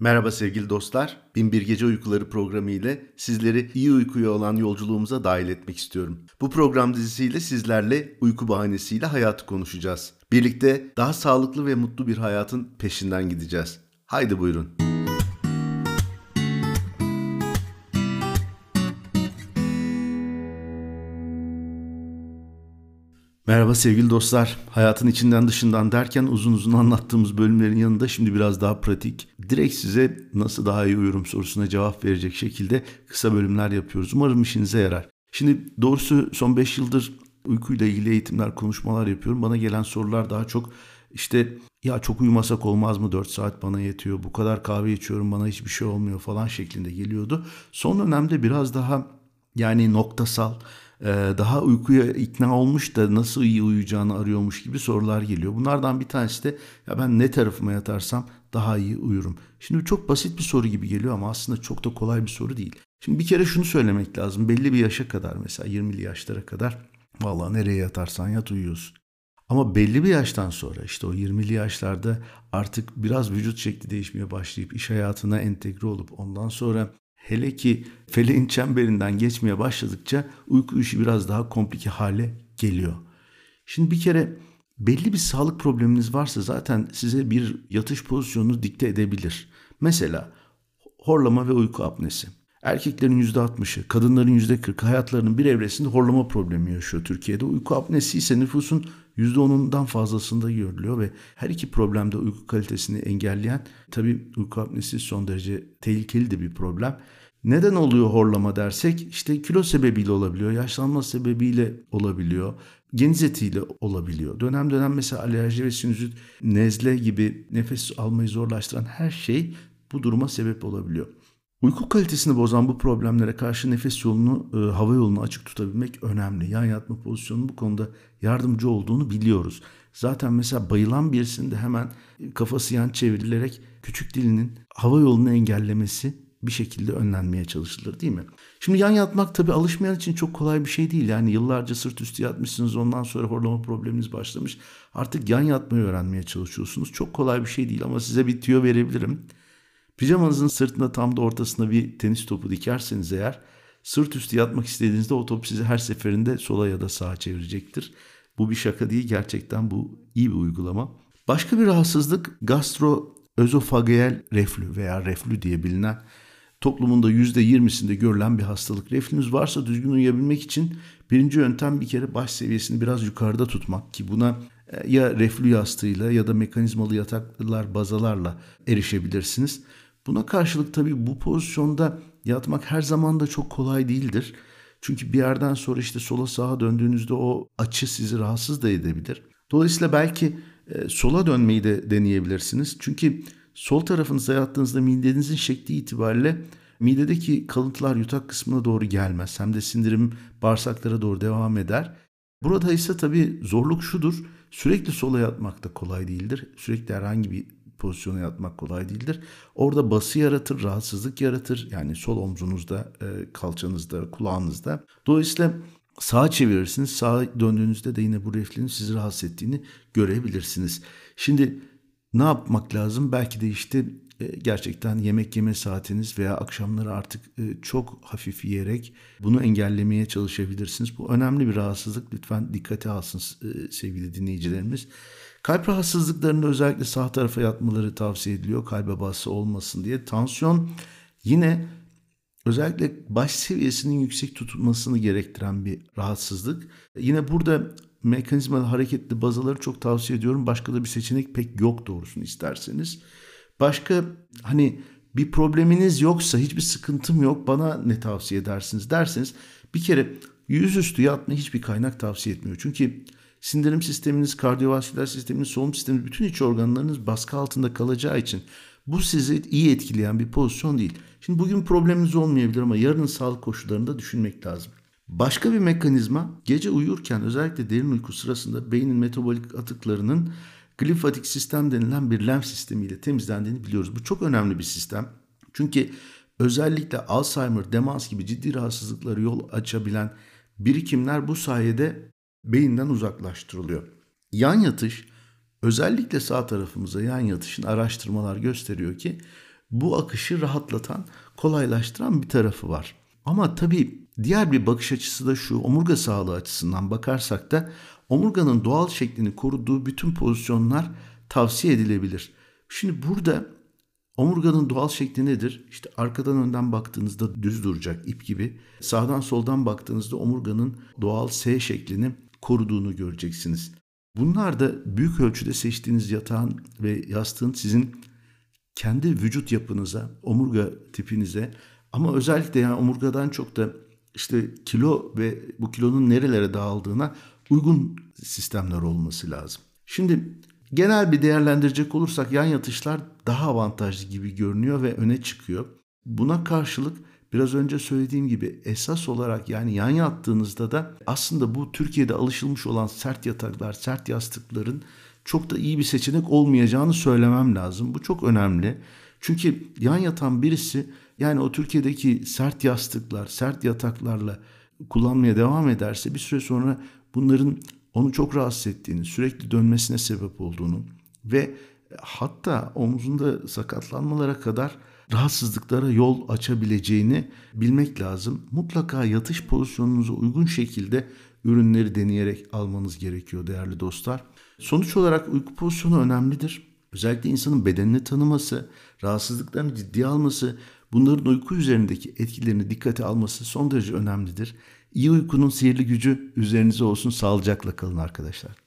Merhaba sevgili dostlar. Binbir Gece Uykuları programı ile sizleri iyi uykuya olan yolculuğumuza dahil etmek istiyorum. Bu program dizisiyle sizlerle uyku bahanesiyle hayatı konuşacağız. Birlikte daha sağlıklı ve mutlu bir hayatın peşinden gideceğiz. Haydi buyurun. Merhaba sevgili dostlar. Hayatın içinden dışından derken uzun uzun anlattığımız bölümlerin yanında şimdi biraz daha pratik. Direkt size nasıl daha iyi uyurum sorusuna cevap verecek şekilde kısa bölümler yapıyoruz. Umarım işinize yarar. Şimdi doğrusu son 5 yıldır uykuyla ilgili eğitimler, konuşmalar yapıyorum. Bana gelen sorular daha çok işte ya çok uyumasak olmaz mı 4 saat bana yetiyor bu kadar kahve içiyorum bana hiçbir şey olmuyor falan şeklinde geliyordu. Son dönemde biraz daha yani noktasal daha uykuya ikna olmuş da nasıl iyi uyuyacağını arıyormuş gibi sorular geliyor. Bunlardan bir tanesi de ya ben ne tarafıma yatarsam daha iyi uyurum. Şimdi çok basit bir soru gibi geliyor ama aslında çok da kolay bir soru değil. Şimdi bir kere şunu söylemek lazım. Belli bir yaşa kadar mesela 20'li yaşlara kadar vallahi nereye yatarsan yat uyuyorsun. Ama belli bir yaştan sonra işte o 20'li yaşlarda artık biraz vücut şekli değişmeye başlayıp iş hayatına entegre olup ondan sonra Hele ki feleğin çemberinden geçmeye başladıkça uyku işi biraz daha komplike hale geliyor. Şimdi bir kere belli bir sağlık probleminiz varsa zaten size bir yatış pozisyonunu dikte edebilir. Mesela horlama ve uyku apnesi. Erkeklerin %60'ı, kadınların %40'ı hayatlarının bir evresinde horlama problemi yaşıyor Türkiye'de. Uyku apnesi ise nüfusun %10'undan fazlasında görülüyor ve her iki problemde uyku kalitesini engelleyen tabii uyku apnesi son derece tehlikeli de bir problem. Neden oluyor horlama dersek işte kilo sebebiyle olabiliyor, yaşlanma sebebiyle olabiliyor, geniz etiyle olabiliyor. Dönem dönem mesela alerji ve sinüzit, nezle gibi nefes almayı zorlaştıran her şey bu duruma sebep olabiliyor. Uyku kalitesini bozan bu problemlere karşı nefes yolunu, e, hava yolunu açık tutabilmek önemli. Yan yatma pozisyonunun bu konuda yardımcı olduğunu biliyoruz. Zaten mesela bayılan birisinin de hemen kafası yan çevrilerek küçük dilinin hava yolunu engellemesi bir şekilde önlenmeye çalışılır değil mi? Şimdi yan yatmak tabii alışmayan için çok kolay bir şey değil. Yani yıllarca sırt üstü yatmışsınız ondan sonra horlama probleminiz başlamış. Artık yan yatmayı öğrenmeye çalışıyorsunuz. Çok kolay bir şey değil ama size bir tüyo verebilirim. Pijamanızın sırtında tam da ortasına bir tenis topu dikerseniz eğer sırt üstü yatmak istediğinizde o top sizi her seferinde sola ya da sağa çevirecektir. Bu bir şaka değil gerçekten bu iyi bir uygulama. Başka bir rahatsızlık gastroözofageel reflü veya reflü diye bilinen toplumunda %20'sinde görülen bir hastalık. Reflünüz varsa düzgün uyuyabilmek için birinci yöntem bir kere baş seviyesini biraz yukarıda tutmak ki buna e, ya reflü yastığıyla ya da mekanizmalı yataklar bazalarla erişebilirsiniz. Buna karşılık tabii bu pozisyonda yatmak her zaman da çok kolay değildir. Çünkü bir yerden sonra işte sola sağa döndüğünüzde o açı sizi rahatsız da edebilir. Dolayısıyla belki e, sola dönmeyi de deneyebilirsiniz. Çünkü sol tarafınıza yattığınızda midenizin şekli itibariyle midedeki kalıntılar yutak kısmına doğru gelmez. Hem de sindirim bağırsaklara doğru devam eder. Burada ise tabii zorluk şudur. Sürekli sola yatmak da kolay değildir. Sürekli herhangi bir pozisyona yatmak kolay değildir. Orada bası yaratır, rahatsızlık yaratır. Yani sol omzunuzda, e, kalçanızda, kulağınızda. Dolayısıyla sağa çevirirsiniz. Sağa döndüğünüzde de yine bu reflün sizi rahatsız ettiğini görebilirsiniz. Şimdi ne yapmak lazım? Belki de işte e, gerçekten yemek yeme saatiniz veya akşamları artık e, çok hafif yiyerek bunu engellemeye çalışabilirsiniz. Bu önemli bir rahatsızlık. Lütfen dikkate alsın e, sevgili dinleyicilerimiz. Kalp rahatsızlıklarında özellikle sağ tarafa yatmaları tavsiye ediliyor. Kalbe bası olmasın diye. Tansiyon yine özellikle baş seviyesinin yüksek tutulmasını gerektiren bir rahatsızlık. Yine burada mekanizmalı hareketli bazaları çok tavsiye ediyorum. Başka da bir seçenek pek yok doğrusunu isterseniz. Başka hani bir probleminiz yoksa hiçbir sıkıntım yok bana ne tavsiye edersiniz derseniz bir kere yüzüstü yatma hiçbir kaynak tavsiye etmiyor. Çünkü sindirim sisteminiz, kardiyovasküler sisteminiz, solunum sisteminiz, bütün iç organlarınız baskı altında kalacağı için bu sizi iyi etkileyen bir pozisyon değil. Şimdi bugün probleminiz olmayabilir ama yarının sağlık koşullarında düşünmek lazım. Başka bir mekanizma gece uyurken özellikle derin uyku sırasında beynin metabolik atıklarının glifatik sistem denilen bir lenf sistemiyle temizlendiğini biliyoruz. Bu çok önemli bir sistem. Çünkü özellikle Alzheimer, demans gibi ciddi rahatsızlıkları yol açabilen birikimler bu sayede beyinden uzaklaştırılıyor. Yan yatış özellikle sağ tarafımıza yan yatışın araştırmalar gösteriyor ki bu akışı rahatlatan, kolaylaştıran bir tarafı var. Ama tabii diğer bir bakış açısı da şu. Omurga sağlığı açısından bakarsak da omurganın doğal şeklini koruduğu bütün pozisyonlar tavsiye edilebilir. Şimdi burada omurganın doğal şekli nedir? İşte arkadan önden baktığınızda düz duracak ip gibi. Sağdan soldan baktığınızda omurganın doğal S şeklini koruduğunu göreceksiniz. Bunlar da büyük ölçüde seçtiğiniz yatağın ve yastığın sizin kendi vücut yapınıza, omurga tipinize ama özellikle yani omurgadan çok da işte kilo ve bu kilonun nerelere dağıldığına uygun sistemler olması lazım. Şimdi genel bir değerlendirecek olursak yan yatışlar daha avantajlı gibi görünüyor ve öne çıkıyor. Buna karşılık biraz önce söylediğim gibi esas olarak yani yan yattığınızda da aslında bu Türkiye'de alışılmış olan sert yataklar, sert yastıkların çok da iyi bir seçenek olmayacağını söylemem lazım. Bu çok önemli. Çünkü yan yatan birisi yani o Türkiye'deki sert yastıklar, sert yataklarla kullanmaya devam ederse bir süre sonra bunların onu çok rahatsız ettiğini, sürekli dönmesine sebep olduğunu ve hatta omzunda sakatlanmalara kadar rahatsızlıklara yol açabileceğini bilmek lazım. Mutlaka yatış pozisyonunuza uygun şekilde ürünleri deneyerek almanız gerekiyor değerli dostlar. Sonuç olarak uyku pozisyonu önemlidir. Özellikle insanın bedenini tanıması, rahatsızlıklarını ciddiye alması, bunların uyku üzerindeki etkilerini dikkate alması son derece önemlidir. İyi uykunun sihirli gücü üzerinize olsun. Sağlıcakla kalın arkadaşlar.